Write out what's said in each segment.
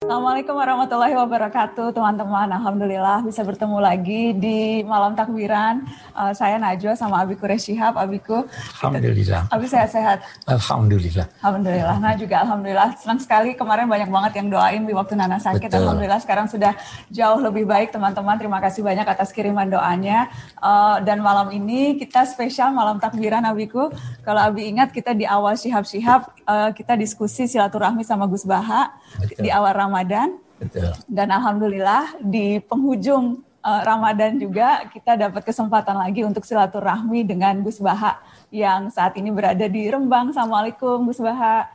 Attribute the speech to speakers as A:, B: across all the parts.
A: Assalamualaikum warahmatullahi wabarakatuh, teman-teman. Alhamdulillah bisa bertemu lagi di malam takbiran. Uh, saya Najwa sama Abiku Reshihab. Abiku.
B: Alhamdulillah.
A: Abi sehat-sehat.
B: Alhamdulillah.
A: Alhamdulillah. Nah juga Alhamdulillah senang sekali kemarin banyak banget yang doain di waktu Nana sakit. Betul. Alhamdulillah sekarang sudah jauh lebih baik teman-teman. Terima kasih banyak atas kiriman doanya. Uh, dan malam ini kita spesial malam takbiran Abiku. Kalau Abi ingat kita di awal Shihab-Shihab uh, kita diskusi silaturahmi sama Gus Baha Betul. di awal Ramadan. Betul. Dan alhamdulillah di penghujung uh, Ramadan juga kita dapat kesempatan lagi untuk silaturahmi dengan Gus Baha yang saat ini berada di Rembang. Assalamualaikum Gus Baha.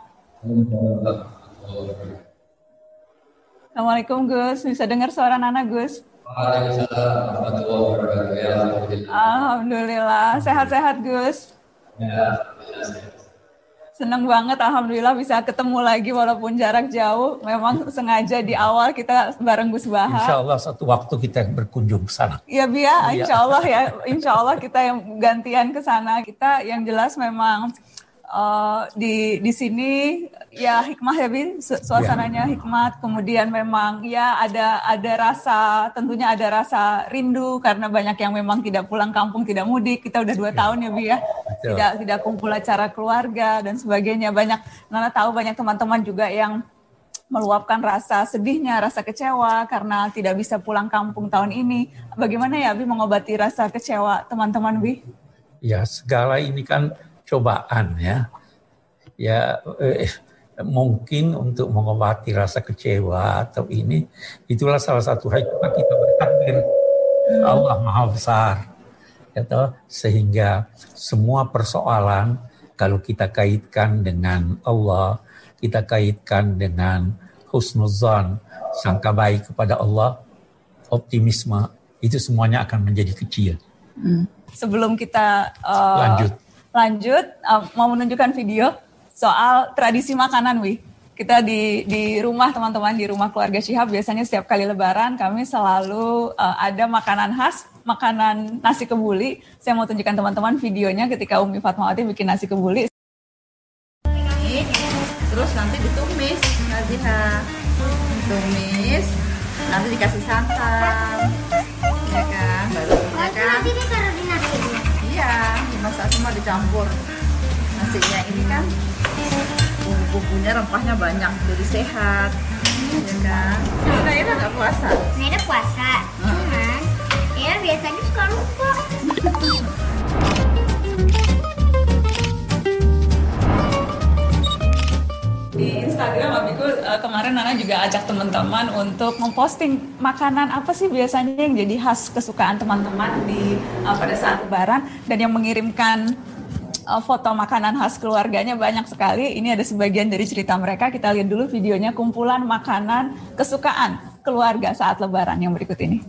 A: Assalamualaikum Gus, bisa dengar suara Nana Gus? Alhamdulillah, sehat-sehat Gus. Ya, Senang banget, alhamdulillah bisa ketemu lagi walaupun jarak jauh. Memang sengaja di awal kita bareng Gus Baha.
B: Insya Allah satu waktu kita berkunjung ke sana.
A: Iya Bia, ya. insya Allah ya, insya Allah kita yang gantian ke sana. Kita yang jelas memang uh, di di sini ya hikmah ya bin suasananya ya. hikmat kemudian memang ya ada ada rasa tentunya ada rasa rindu karena banyak yang memang tidak pulang kampung tidak mudik kita udah dua ya. tahun ya bi ya tidak tidak kumpul acara keluarga dan sebagainya banyak Nana tahu banyak teman-teman juga yang meluapkan rasa sedihnya, rasa kecewa karena tidak bisa pulang kampung tahun ini. Bagaimana ya Bi mengobati rasa kecewa teman-teman Bi?
B: Ya segala ini kan cobaan ya. Ya eh, mungkin untuk mengobati rasa kecewa atau ini itulah salah satu hikmah kita bertakbir Allah Maha Besar. Ya sehingga semua persoalan kalau kita kaitkan dengan Allah, kita kaitkan dengan husnuzan, sangka baik kepada Allah, optimisme, itu semuanya akan menjadi kecil.
A: Hmm. Sebelum kita uh, lanjut lanjut uh, mau menunjukkan video soal tradisi makanan, Wi. Kita di di rumah teman-teman di rumah keluarga Syihab biasanya setiap kali Lebaran kami selalu uh, ada makanan khas, makanan nasi kebuli. Saya mau tunjukkan teman-teman videonya ketika Umi Fatmawati bikin nasi kebuli.
C: Terus nanti ditumis, Naziha. Ditumis, nanti dikasih santan, ya kan? Baru ya kan? iya dimasak semua dicampur nasinya. Ini kan bumbu-bumbunya rempahnya banyak jadi sehat ya kan? Naira nggak puasa?
D: Naira puasa cuman ya biasanya suka lupa
A: uh, kemarin Nana juga ajak teman-teman untuk memposting makanan apa sih biasanya yang jadi khas kesukaan teman-teman di uh, pada saat Lebaran dan yang mengirimkan uh, foto makanan khas keluarganya banyak sekali. Ini ada sebagian dari cerita mereka. Kita lihat dulu videonya kumpulan makanan kesukaan keluarga saat Lebaran yang berikut ini.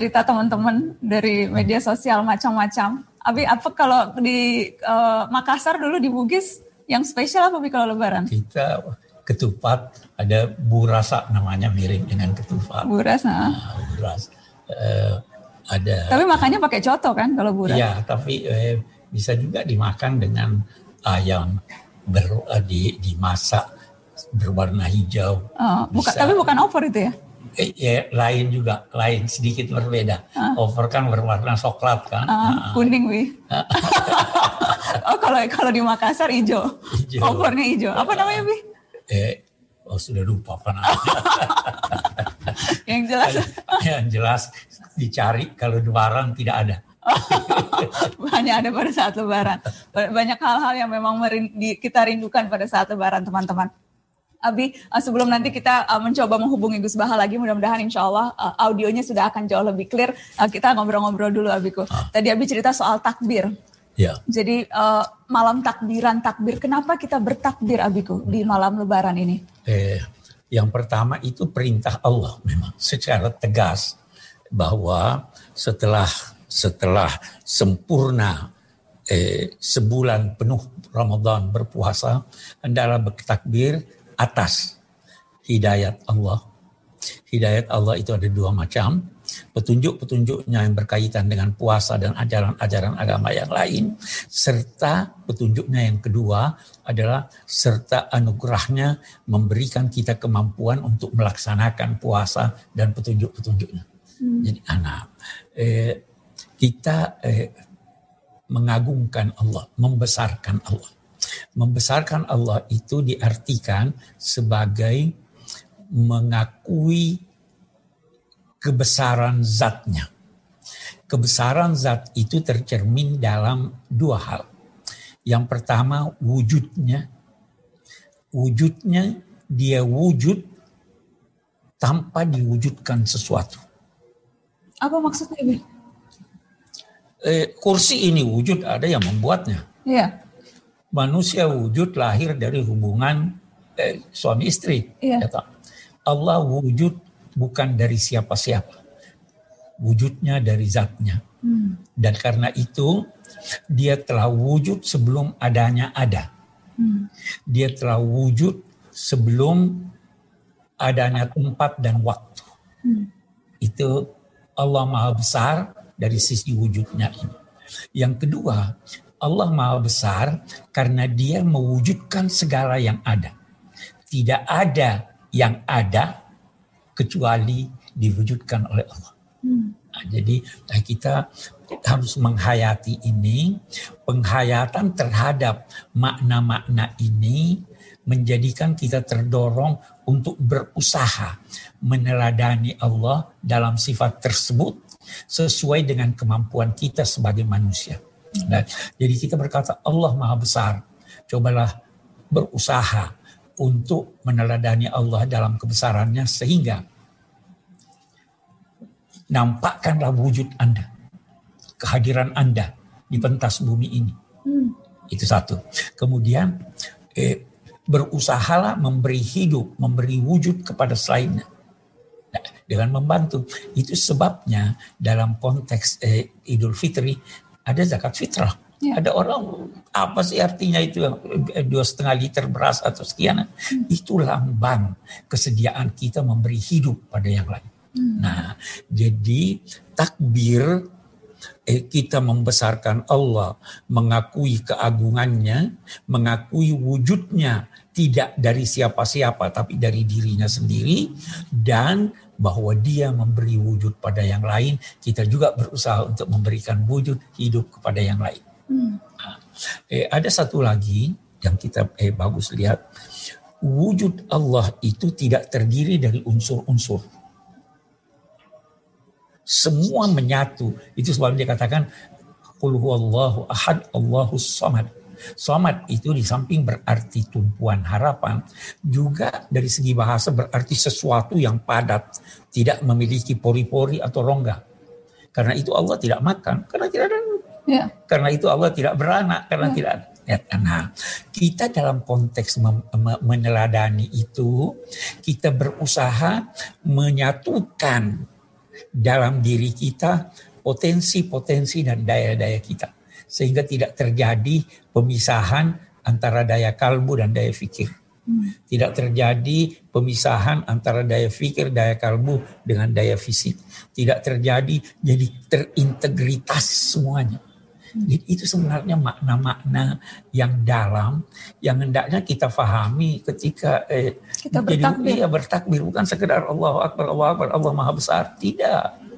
A: Cerita teman-teman dari media sosial macam-macam. Abi apa kalau di uh, Makassar dulu di Bugis yang spesial apa Abi kalau Lebaran?
B: Kita ketupat ada burasa namanya mirip dengan ketupat.
A: Buras, nah.
B: Buras. Eh, ada.
A: Tapi makannya pakai coto kan kalau buras?
B: Iya, tapi eh, bisa juga dimakan dengan ayam ber, eh, di dimasak berwarna hijau.
A: Oh, buka, tapi bukan over itu ya?
B: Eh, ya, lain juga, lain sedikit berbeda. Over kan berwarna coklat kan.
A: Ah,
B: Nah,
A: kuning wi. oh kalau kalau di Makassar hijau.
B: Hijau.
A: Overnya hijau. Apa namanya wi?
B: eh, oh sudah lupa apa namanya.
A: Yang jelas
B: Yang jelas dicari kalau di barang tidak ada.
A: hanya ada pada saat Lebaran. Ba- Banyak hal-hal yang memang merin- di- kita rindukan pada saat Lebaran teman-teman. Abi, uh, sebelum nanti kita uh, mencoba menghubungi Gus Baha lagi, mudah-mudahan insya Allah uh, audionya sudah akan jauh lebih clear. Uh, kita ngobrol-ngobrol dulu Abiku. Tadi Abi cerita soal takbir.
B: Ya.
A: Jadi uh, malam takbiran takbir, kenapa kita bertakbir Abiku di malam Lebaran ini?
B: Eh, yang pertama itu perintah Allah memang secara tegas bahwa setelah setelah sempurna eh, sebulan penuh Ramadan berpuasa hendaklah bertakbir atas hidayat Allah. Hidayat Allah itu ada dua macam. Petunjuk-petunjuknya yang berkaitan dengan puasa dan ajaran-ajaran agama yang lain. Serta petunjuknya yang kedua adalah serta anugerahnya memberikan kita kemampuan untuk melaksanakan puasa dan petunjuk-petunjuknya. Jadi anak, eh, kita eh, mengagungkan Allah, membesarkan Allah. Membesarkan Allah itu diartikan sebagai mengakui kebesaran zatnya. Kebesaran zat itu tercermin dalam dua hal. Yang pertama wujudnya. Wujudnya dia wujud tanpa diwujudkan sesuatu.
A: Apa maksudnya?
B: Eh, kursi ini wujud ada yang membuatnya.
A: Iya,
B: Manusia wujud lahir dari hubungan eh, suami istri.
A: Iya.
B: Ya? Allah wujud bukan dari siapa-siapa. Wujudnya dari zatnya.
A: Hmm.
B: Dan karena itu dia telah wujud sebelum adanya ada.
A: Hmm.
B: Dia telah wujud sebelum adanya tempat dan waktu.
A: Hmm.
B: Itu Allah Maha Besar dari sisi wujudnya ini. Yang kedua, Allah Maha Besar karena dia mewujudkan segala yang ada. Tidak ada yang ada kecuali diwujudkan oleh Allah.
A: Hmm.
B: Nah, jadi nah, kita harus menghayati ini, penghayatan terhadap makna-makna ini menjadikan kita terdorong untuk berusaha meneladani Allah dalam sifat tersebut sesuai dengan kemampuan kita sebagai manusia. Nah, jadi kita berkata Allah Maha Besar. Cobalah berusaha untuk meneladani Allah dalam kebesarannya sehingga nampakkanlah wujud Anda, kehadiran Anda di pentas bumi ini.
A: Hmm.
B: Itu satu. Kemudian eh, berusahalah memberi hidup, memberi wujud kepada selainnya. Nah, dengan membantu. Itu sebabnya dalam konteks eh, Idul Fitri ada zakat fitrah.
A: Ya.
B: Ada orang apa sih artinya itu eh, dua setengah liter beras atau sekian? Itu lambang kesediaan kita memberi hidup pada yang lain. Nah, jadi takbir eh, kita membesarkan Allah, mengakui keagungannya, mengakui wujudnya tidak dari siapa-siapa tapi dari dirinya sendiri dan bahwa dia memberi wujud pada yang lain, kita juga berusaha untuk memberikan wujud hidup kepada yang lain.
A: Hmm.
B: Eh, ada satu lagi yang kita eh, bagus lihat, wujud Allah itu tidak terdiri dari unsur-unsur semua menyatu. Itu sebabnya dia katakan Qul huwallahu ahad Allahus samad. Samad itu di samping berarti tumpuan harapan, juga dari segi bahasa berarti sesuatu yang padat, tidak memiliki pori-pori atau rongga. Karena itu Allah tidak makan, karena tidak ada.
A: Ya.
B: Karena itu Allah tidak beranak, karena
A: Hmm.
B: tidak ada. Ya, Nah, kita dalam konteks meneladani itu, kita berusaha menyatukan dalam diri kita potensi-potensi dan daya-daya kita. Sehingga tidak terjadi pemisahan antara daya kalbu dan daya fikir. Tidak terjadi pemisahan antara daya fikir, daya kalbu dengan daya fisik. Tidak terjadi jadi terintegritas semuanya. Jadi itu sebenarnya makna-makna yang dalam yang hendaknya kita fahami ketika
A: eh, kita bertakbir. Jadi,
B: iya, bertakbir bukan sekedar Allah Akbar, Allah Akbar, Allah Maha Besar. Tidak.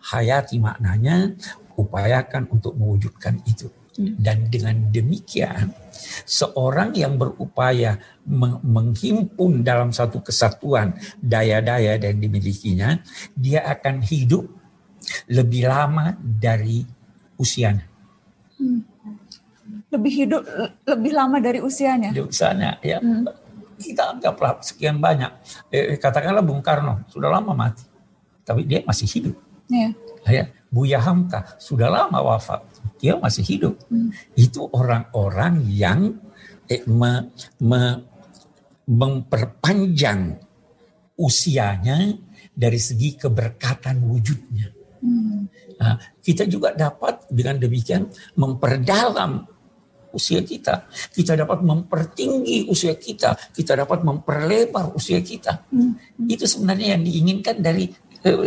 B: Hayati maknanya, upayakan untuk mewujudkan itu. Hmm. Dan dengan demikian seorang yang berupaya menghimpun dalam satu kesatuan daya-daya dan dimilikinya, dia akan hidup lebih lama dari usianya. Hmm.
A: Lebih hidup lebih lama dari usianya.
B: Di usianya, ya. Hmm. Kita anggaplah sekian banyak. Eh, katakanlah Bung Karno sudah lama mati, tapi dia masih hidup.
A: Ya.
B: Ya. Buya Hamka sudah lama wafat, dia masih hidup. Hmm. Itu orang-orang yang eh, me, me, memperpanjang usianya dari segi keberkatan wujudnya. Hmm. Nah, kita juga dapat dengan demikian memperdalam usia kita. Kita dapat mempertinggi usia kita. Kita dapat memperlebar usia kita. Hmm. Itu sebenarnya yang diinginkan dari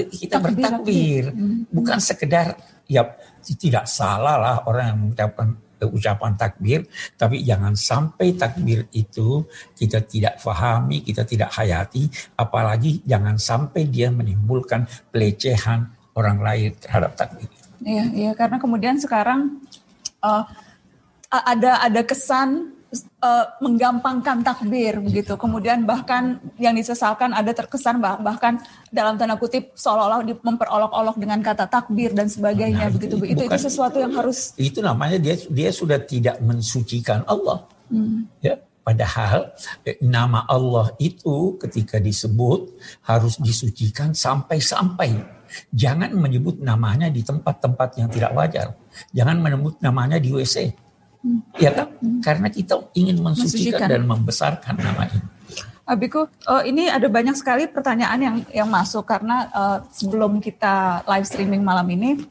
B: kita Takbir, bertakbir. Hmm. Bukan sekedar, ya tidak salah lah orang yang mengucapkan uh, ucapan takbir. Tapi jangan sampai takbir itu kita tidak fahami, kita tidak hayati. Apalagi jangan sampai dia menimbulkan pelecehan orang lain terhadap takbir.
A: Iya, iya karena kemudian sekarang uh, ada ada kesan uh, menggampangkan takbir begitu. Kemudian bahkan yang disesalkan ada terkesan bah, bahkan dalam tanda kutip seolah-olah memperolok-olok dengan kata takbir dan sebagainya nah, begitu. Itu, itu, itu sesuatu yang harus
B: Itu namanya dia dia sudah tidak mensucikan Allah. Hmm. Ya, Padahal eh, nama Allah itu ketika disebut harus disucikan sampai-sampai Jangan menyebut namanya di tempat-tempat yang tidak wajar. Jangan menyebut namanya di WC. Ya kan? Hmm. Karena kita ingin mensucikan, mensucikan dan membesarkan nama ini.
A: Abiku, uh, ini ada banyak sekali pertanyaan yang yang masuk karena uh, sebelum kita live streaming malam ini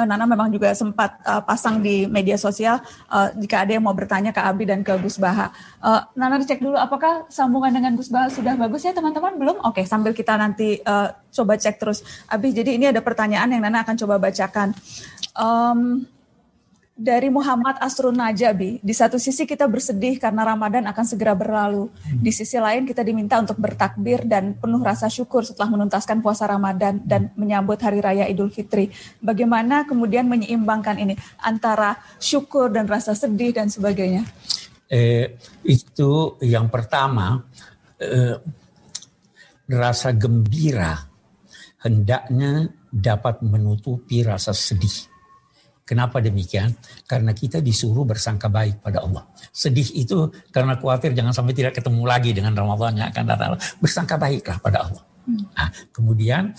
A: Eh, Nana memang juga sempat uh, pasang di media sosial uh, jika ada yang mau bertanya ke Abi dan ke Gus Baha. Uh, Nana dicek dulu apakah sambungan dengan Gus Baha sudah bagus ya teman-teman? Belum? Oke, sambil kita nanti uh, coba cek terus. Abi, jadi ini ada pertanyaan yang Nana akan coba bacakan. Um, dari Muhammad Asrun Najabi, di satu sisi kita bersedih karena Ramadan akan segera berlalu. Di sisi lain kita diminta untuk bertakbir dan penuh rasa syukur setelah menuntaskan puasa Ramadan dan menyambut Hari Raya Idul Fitri. Bagaimana kemudian menyeimbangkan ini antara syukur dan rasa sedih dan sebagainya?
B: Eh, itu yang pertama, eh, rasa gembira hendaknya dapat menutupi rasa sedih Kenapa demikian? Karena kita disuruh bersangka baik pada Allah. Sedih itu karena khawatir jangan sampai tidak ketemu lagi dengan Ramadan yang akan datang. Bersangka baiklah pada Allah. Nah, kemudian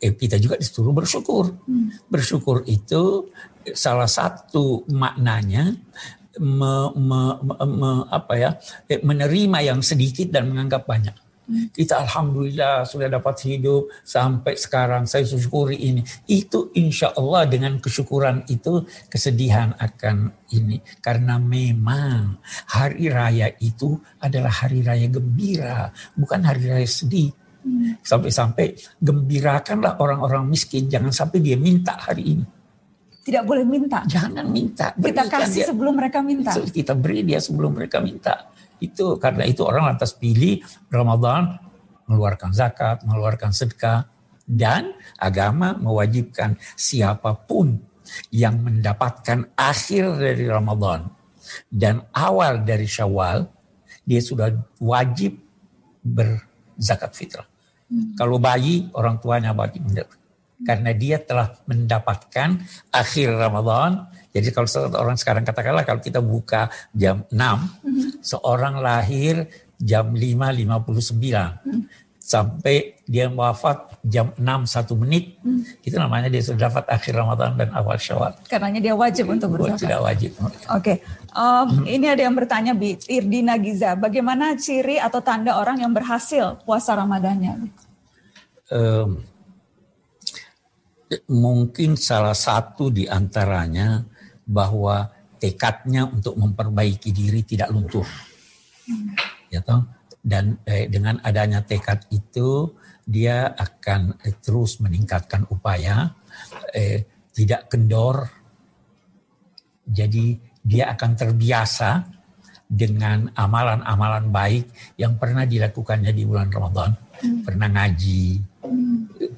B: eh, kita juga disuruh bersyukur. Bersyukur itu salah satu maknanya me, me, me, me, apa ya, eh, menerima yang sedikit dan menganggap banyak. Kita alhamdulillah sudah dapat hidup sampai sekarang. Saya syukuri ini. Itu insya Allah dengan kesyukuran itu kesedihan akan ini. Karena memang hari raya itu adalah hari raya gembira. Bukan hari raya sedih. Sampai-sampai gembirakanlah orang-orang miskin. Jangan sampai dia minta hari ini.
A: Tidak boleh minta.
B: Jangan minta.
A: Kita kasih dia, sebelum mereka minta.
B: Kita beri dia sebelum mereka minta. Itu karena itu orang lantas pilih Ramadan mengeluarkan zakat, mengeluarkan sedekah dan agama mewajibkan siapa pun yang mendapatkan akhir dari Ramadan dan awal dari Syawal dia sudah wajib berzakat fitrah. Hmm. Kalau bayi orang tuanya wajib mendapat karena dia telah mendapatkan akhir Ramadan jadi kalau orang sekarang katakanlah kalau kita buka jam 6, mm-hmm. seorang lahir jam 5.59 mm-hmm. sampai dia wafat jam 6 satu menit, mm-hmm. itu namanya dia sudah dapat akhir Ramadan dan awal Syawal.
A: Karenanya dia wajib untuk berzakat.
B: Tidak wajib.
A: Oke, okay. um, mm-hmm. ini ada yang bertanya Bi, Irdina Giza, bagaimana ciri atau tanda orang yang berhasil puasa Ramadannya? Um,
B: mungkin salah satu di antaranya bahwa tekadnya untuk memperbaiki diri tidak luntur. Ya toh? Dan eh, dengan adanya tekad itu dia akan eh, terus meningkatkan upaya, eh, tidak kendor. Jadi dia akan terbiasa dengan amalan-amalan baik yang pernah dilakukannya di bulan Ramadan. Pernah ngaji,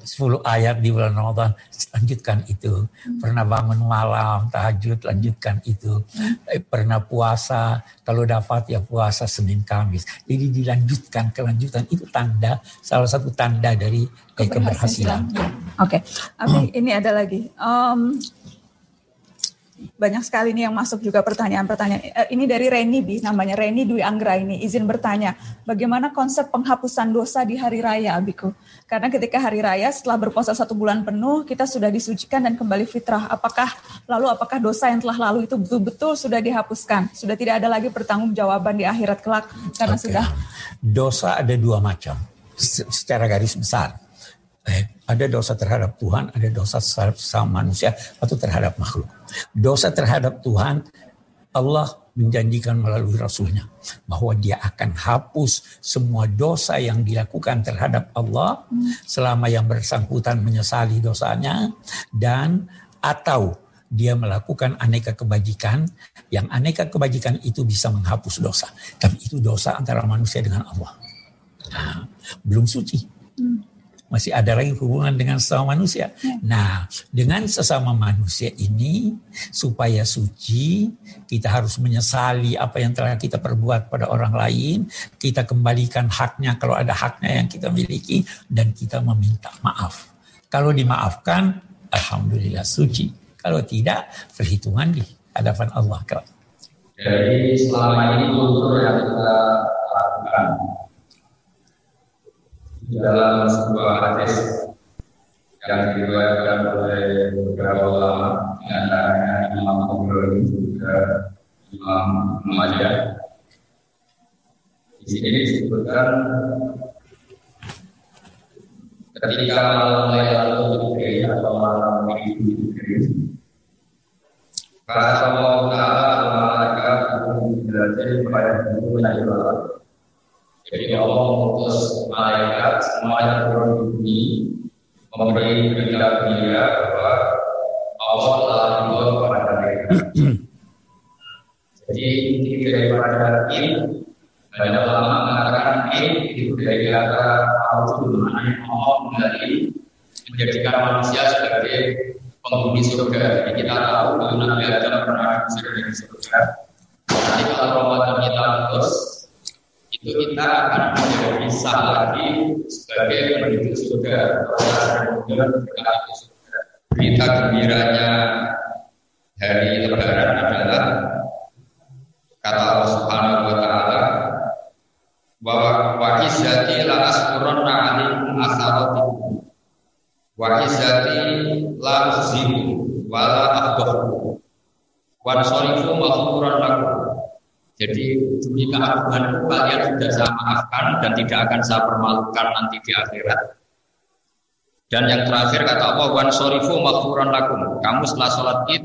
B: 10 ayat di bulan Ramadan, lanjutkan itu. Pernah bangun malam, tahajud, lanjutkan itu. Eh, pernah puasa, kalau dapat ya puasa Senin Kamis. Jadi dilanjutkan, kelanjutan itu tanda, salah satu tanda dari keberhasilan.
A: Oke, okay. ini ada lagi. Um, banyak sekali nih yang masuk juga pertanyaan-pertanyaan. Eh, ini dari Reni Bi, namanya Reni Dwi Anggra ini. Izin bertanya, bagaimana konsep penghapusan dosa di hari raya, Abiku? Karena ketika hari raya setelah berpuasa satu bulan penuh, kita sudah disucikan dan kembali fitrah. Apakah lalu apakah dosa yang telah lalu itu betul-betul sudah dihapuskan? Sudah tidak ada lagi pertanggungjawaban di akhirat kelak karena okay. sudah
B: dosa ada dua macam secara garis besar. Eh, ada dosa terhadap Tuhan, ada dosa terhadap manusia atau terhadap makhluk. Dosa terhadap Tuhan, Allah menjanjikan melalui Rasulnya bahwa dia akan hapus semua dosa yang dilakukan terhadap Allah selama yang bersangkutan menyesali dosanya dan atau dia melakukan aneka kebajikan yang aneka kebajikan itu bisa menghapus dosa. Tapi itu dosa antara manusia dengan Allah. Nah, belum suci. Masih ada lagi hubungan dengan sesama manusia. Ya. Nah, dengan sesama manusia ini supaya suci, kita harus menyesali apa yang telah kita perbuat pada orang lain, kita kembalikan haknya kalau ada haknya yang kita miliki dan kita meminta maaf. Kalau dimaafkan, alhamdulillah suci. Kalau tidak, perhitungan di hadapan Allah.
E: Jadi selama ini kultur yang kita lakukan dalam sebuah hadis yang diriwayatkan oleh beberapa ulama, di antaranya Imam Tabrani juga Imam Majah. Di sini disebutkan ketika malam Lailatul Qadar atau malam Idul Fitri kata Allah Taala malaikat menjelaskan kepada guru Allah jadi Allah mengutus malaikat semuanya turun di bumi memberi berita dia bahwa Allah telah ridho kepada mereka. Jadi inti daripada ini banyak ulama mengatakan ini itu dari kata Allah Allah menjadi menjadikan manusia sebagai penghuni surga. Jadi kita tahu bahwa Nabi Adam pernah dari surga. Nanti kalau Ramadan kita terus itu kita akan menjadi sah lagi sebagai penduduk surga. Berita gembiranya hari Lebaran adalah kata Allah Subhanahu wa taala bahwa wakizati la asqurun alaikum asaratikum wakizati la uzimu wala akhdahu wa sarifu maghfuran lakum jadi demi keagunganku kalian sudah saya maafkan dan tidak akan saya permalukan nanti di akhirat. Dan yang terakhir kata Allah, wan sorifu maghfuran lakum. Kamu setelah sholat id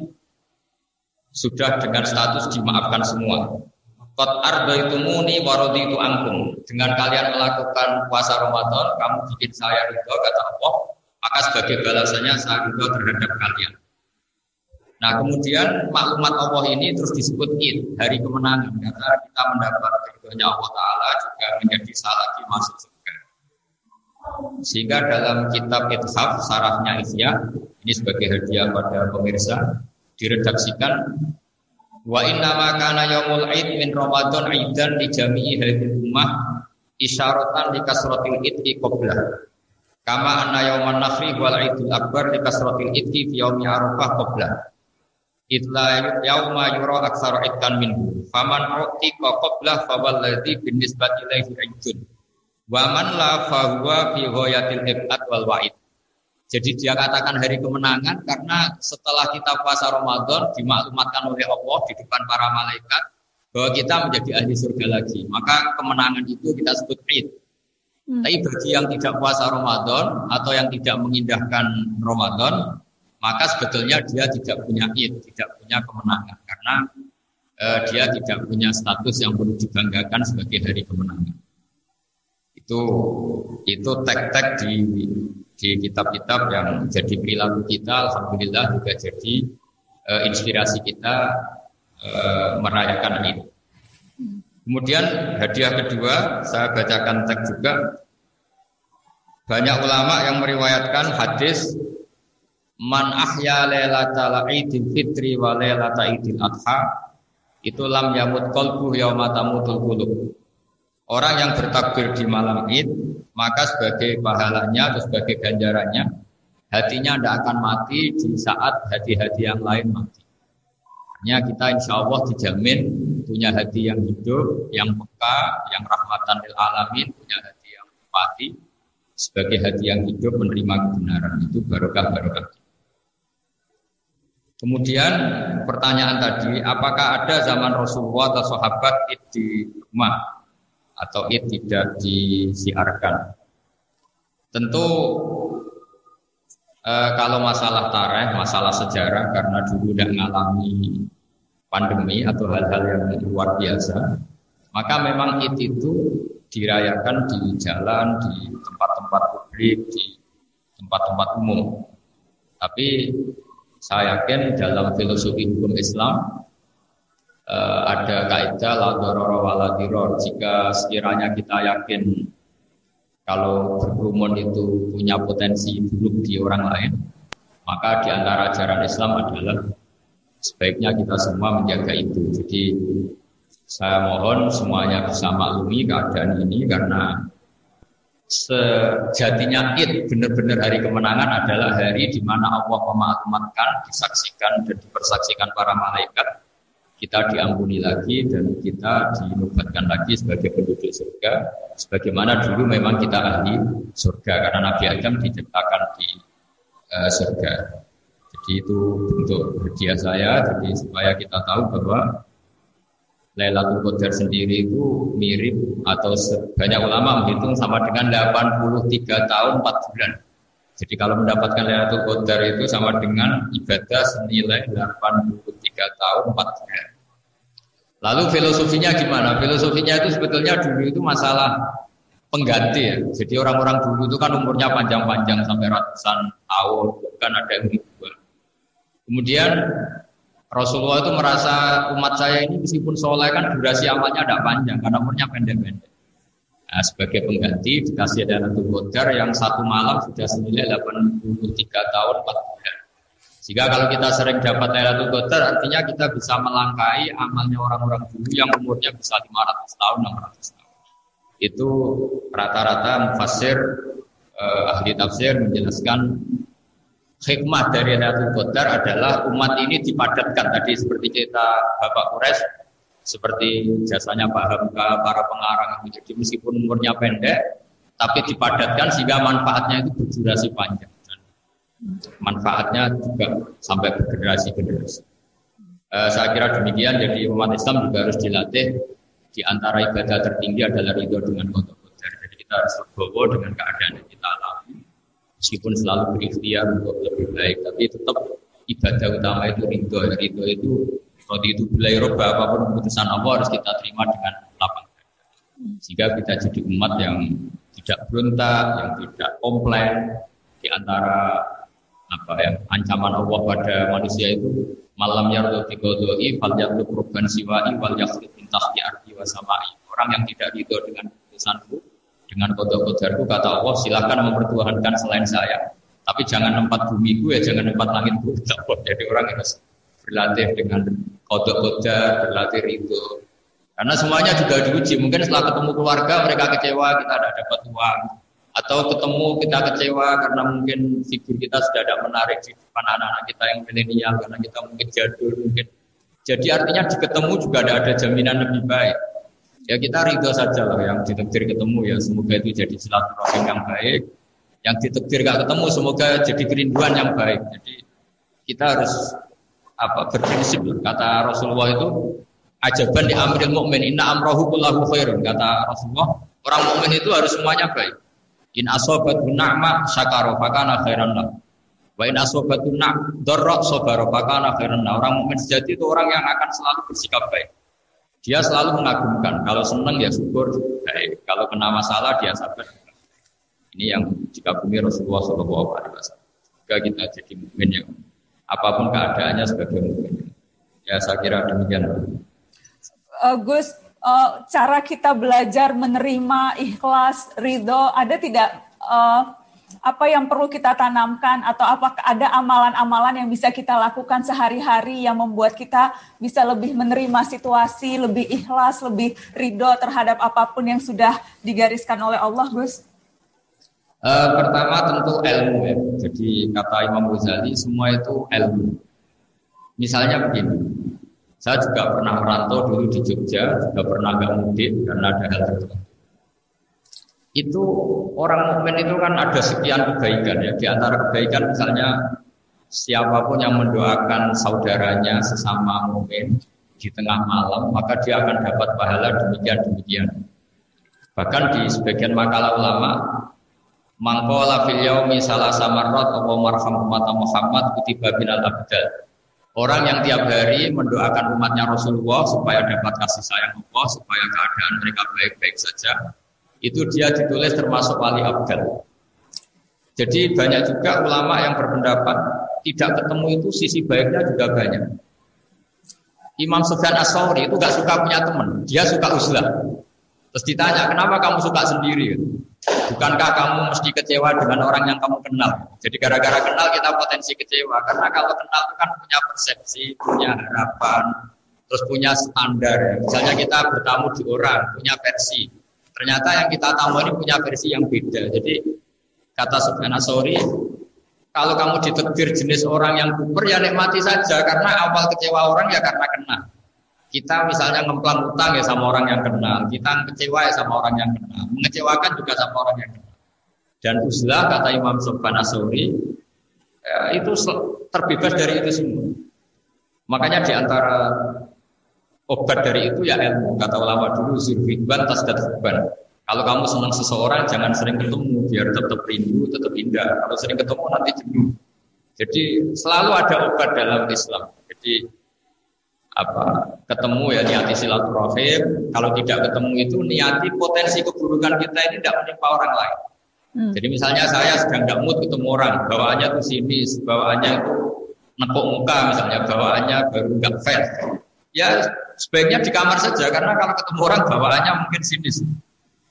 E: sudah dengan status dimaafkan semua. Kot muni warodi itu angkum. Dengan kalian melakukan puasa Ramadan, kamu bikin saya ridho kata Allah, maka sebagai balasannya saya ridho terhadap kalian. Nah kemudian maklumat Allah ini terus disebut Id, hari kemenangan. Karena kita mendapat ridhonya Allah Ta'ala juga menjadi salah lagi masuk surga. Sehingga dalam kitab Ithaf, sarafnya Isyah, ini sebagai hadiah pada pemirsa, diredaksikan Wa inna ma kana yaumul id min Ramadan aidan li jami'i hadhihi ummah isyaratan li kasratil idki qablah. Kama anna yauman nafri wal idul akbar li kasratil idki fi yaumi arafah qablah. Itla yauma yura aksara minhu. Faman utika qabla fawalladhi bin nisbati ilaihi man la fahuwa fi ghayatil ibad wal wa'id. Jadi dia katakan hari kemenangan karena setelah kita puasa Ramadan dimaklumatkan oleh Allah di depan para malaikat bahwa kita menjadi ahli surga lagi. Maka kemenangan itu kita sebut Id. Hmm. Tapi bagi yang tidak puasa Ramadan atau yang tidak mengindahkan Ramadan, maka sebetulnya dia tidak punya id, tidak punya kemenangan karena uh, dia tidak punya status yang perlu dibanggakan sebagai hari kemenangan. Itu itu tek-tek di di kitab-kitab yang jadi perilaku kita, alhamdulillah juga jadi uh, inspirasi kita uh, merayakan ini. Kemudian hadiah kedua saya bacakan teks juga banyak ulama yang meriwayatkan hadis man ahya lailatal idil fitri wa lailata idil adha itu lam yamut qalbu yauma tamutul qulub. Orang yang bertakbir di malam Id, maka sebagai pahalanya atau sebagai ganjarannya, hatinya tidak akan mati di saat hati-hati yang lain mati. Hanya kita insya Allah dijamin punya hati yang hidup, yang peka, yang rahmatan lil alamin, punya hati yang empati, sebagai hati yang hidup menerima kebenaran itu barokah barokah. Kemudian pertanyaan tadi, apakah ada zaman Rasulullah atau sahabat id di rumah atau id tidak disiarkan? Tentu eh, kalau masalah tareh, masalah sejarah karena dulu tidak mengalami pandemi atau hal-hal yang luar biasa, maka memang id itu dirayakan di jalan, di tempat-tempat publik, di tempat-tempat umum. Tapi saya yakin dalam filosofi hukum Islam uh, ada kaidah la dororo waladiror. Jika sekiranya kita yakin kalau berkerumun itu punya potensi buruk di orang lain, maka di antara ajaran Islam adalah sebaiknya kita semua menjaga itu. Jadi saya mohon semuanya bisa maklumi keadaan ini karena sejatinya id benar-benar hari kemenangan adalah hari di mana Allah memaklumatkan, disaksikan dan dipersaksikan para malaikat. Kita diampuni lagi dan kita dinubatkan lagi sebagai penduduk surga sebagaimana dulu memang kita ahli surga karena Nabi Adam diciptakan di uh, surga. Jadi itu bentuk hadiah saya jadi supaya kita tahu bahwa Lailatul Qadar sendiri itu mirip atau banyak ulama menghitung sama dengan 83 tahun 4 bulan. Jadi kalau mendapatkan Lailatul Qadar itu sama dengan ibadah senilai 83 tahun 4 bulan. Lalu filosofinya gimana? Filosofinya itu sebetulnya dulu itu masalah pengganti ya. Jadi orang-orang dulu itu kan umurnya panjang-panjang sampai ratusan tahun, bukan ada yang ribuan. Kemudian Rasulullah itu merasa umat saya ini meskipun soleh kan durasi amalnya tidak panjang karena umurnya pendek-pendek. Nah, sebagai pengganti dikasih ada Lailatul Qadar yang satu malam sudah senilai 83 tahun 4 bulan. Jika kalau kita sering dapat Lailatul Qadar artinya kita bisa melangkai amalnya orang-orang dulu yang umurnya bisa 500 tahun, 600 tahun. Itu rata-rata mufassir eh, ahli tafsir menjelaskan hikmah dari Lailatul Qadar adalah umat ini dipadatkan tadi seperti cerita Bapak Kures seperti jasanya Pak Hamka, para pengarang itu. Jadi meskipun umurnya pendek, tapi dipadatkan sehingga manfaatnya itu berdurasi panjang. Dan manfaatnya juga sampai bergenerasi-generasi. Uh, saya kira demikian, jadi umat Islam juga harus dilatih di antara ibadah tertinggi adalah ridho dengan kodok Jadi kita harus berbawa dengan keadaan yang kita alami meskipun selalu berikhtiar untuk lebih baik tapi tetap ibadah utama itu ridho. Ridho itu kalau itu bilai roba apa pun keputusan Allah harus kita terima dengan lapang sehingga kita jadi umat yang tidak berontak yang tidak komplain. Di antara apa ya ancaman Allah pada manusia itu malam yardu biqodoi fal yardu kurban siwai wal yakhlit min tahti ardi wa samai. Orang yang tidak ridho dengan keputusanku dengan kodok-kodokku kata Allah silahkan mempertuhankan selain saya. Tapi jangan tempat bumiku ya jangan tempat langitku. Jadi orang harus berlatih dengan kodok-kodok, berlatih itu. Karena semuanya juga diuji. Mungkin setelah ketemu keluarga mereka kecewa kita tidak dapat uang. Atau ketemu kita kecewa karena mungkin figur kita sudah tidak menarik di depan anak-anak kita yang milenial karena kita mungkin jadul mungkin. Jadi artinya di ketemu juga tidak ada jaminan lebih baik ya kita ridho saja lah. Yang ditekdir ketemu ya semoga itu jadi silaturahim yang baik. Yang ditekdir gak ketemu semoga jadi kerinduan yang baik. Jadi kita harus apa berprinsip kata Rasulullah itu ajaban di amril mukmin inna amrohu kullahu khairun. Kata Rasulullah orang mukmin itu harus semuanya baik. In asobat na'mah syakaro fakana khairan lah. Wa in asobatu nak dorok sobaro pakana khairan. Nah, orang mukmin sejati itu orang yang akan selalu bersikap baik. Dia selalu mengagumkan. Kalau senang ya syukur baik. Kalau kena masalah dia sabar. Ini yang dikagumi Rasulullah Shallallahu Alaihi Wasallam. Jika kita jadi mukmin yang apa pun keadaannya sebagai mukmin. Ya saya kira demikian.
A: Gus, uh, cara kita belajar menerima ikhlas, ridho, ada tidak uh, apa yang perlu kita tanamkan atau apakah ada amalan-amalan yang bisa kita lakukan sehari-hari yang membuat kita bisa lebih menerima situasi, lebih ikhlas, lebih ridho terhadap apa pun yang sudah digariskan oleh Allah, Gus?
E: Uh, pertama tentu ilmu ya. Jadi kata Imam Ghazali semua itu ilmu. Misalnya begini, saya juga pernah merantau dulu di Jogja, juga pernah agak mudik karena ada hal tertentu itu orang mukmin itu kan ada sekian kebaikan ya. Di antara kebaikan misalnya siapa pun yang mendoakan saudaranya sesama mukmin di tengah malam, maka dia akan dapat pahala demikian demikian. Bahkan di sebagian makalah ulama, mangkola fil yaumi salah samarot atau marham Muhammad kutiba binal abdal. Orang yang tiap hari mendoakan umatnya Rasulullah supaya dapat kasih sayang Allah, supaya keadaan mereka baik-baik saja, itu dia ditulis termasuk wali abdal. Jadi banyak juga ulama yang berpendapat tidak ketemu itu sisi baiknya juga banyak. Imam Sufyan As-Sauri itu gak suka punya teman, dia suka uzlah. Terus ditanya, kenapa kamu suka sendiri? Bukankah kamu mesti kecewa dengan orang yang kamu kenal? Jadi gara-gara kenal kita potensi kecewa. Karena kalau kenal itu kan punya persepsi, punya harapan, terus punya standar. Misalnya kita bertamu di orang, punya versi. Ternyata yang kita tahu ini punya versi yang beda. Jadi kata Asori, kalau kamu ditegur jenis orang yang kuper ya nikmati saja karena awal kecewa orang ya karena kenal. Kita misalnya ngemplang utang ya sama orang yang kenal, kita kecewa ya sama orang yang kenal, mengecewakan juga sama orang yang kenal. Dan uzlah kata Imam Asori ya, itu terbebas dari itu semua. Makanya di antara Obat dari itu ya ilmu. Kata ulama dulu zirfidban tasdadban. Kalau kamu senang seseorang jangan sering ketemu biar tetap rindu, tetap indah. Kalau sering ketemu nanti jenuh. Jadi selalu ada obat dalam Islam. Jadi apa ketemu ya niati silaturahim. Kalau tidak ketemu itu niati potensi keburukan kita ini tidak menimpa orang lain. Hmm. Jadi misalnya saya sedang tidak mood ketemu orang, bawaannya tuh sinis, bawaannya itu nepuk muka misalnya, bawaannya baru nggak fair. Ya sebaiknya di kamar saja karena kalau ketemu orang bawaannya mungkin sinis.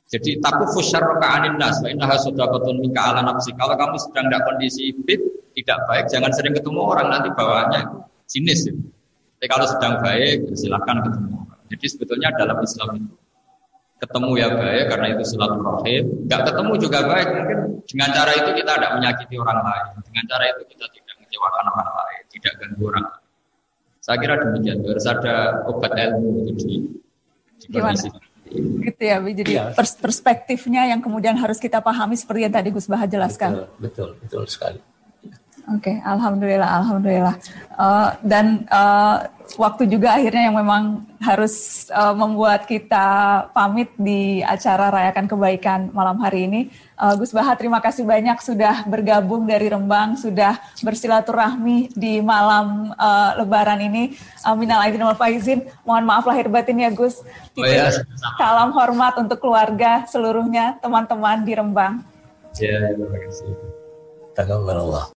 E: Jadi tapi fusyar rokaanin nas, innaha sodakotun mika ala nafsi. Kalau kamu sedang tidak kondisi fit, tidak baik, jangan sering ketemu orang nanti bawaannya sinis. Ya. Tapi kalau sedang baik, silahkan ketemu orang. Jadi sebetulnya dalam Islam itu ketemu ya baik karena itu silaturahim. Nggak ketemu juga baik, mungkin dengan cara itu kita tidak menyakiti orang lain. Dengan cara itu kita tidak mengecewakan orang lain, tidak ganggu orang lain. Saya kira demikian. Harus ada obat ilmu itu di, di kondisi.
A: Gitu ya, jadi ya. Pers perspektifnya yang kemudian harus kita pahami seperti yang tadi Gus Bahar jelaskan.
B: Betul, betul, betul sekali.
A: Oke, okay, alhamdulillah, alhamdulillah. Uh, dan uh, waktu juga akhirnya yang memang harus uh, membuat kita pamit di acara rayakan kebaikan malam hari ini. Uh, Gus Bahar, terima kasih banyak sudah bergabung dari Rembang, sudah bersilaturahmi di malam uh, Lebaran ini. Uh, Minal aidin wal faizin. Mohon maaf lahir batin ya Gus.
E: Oh, ya.
A: Salam hormat untuk keluarga seluruhnya, teman-teman di Rembang.
E: Ya, terima kasih.
B: Allah.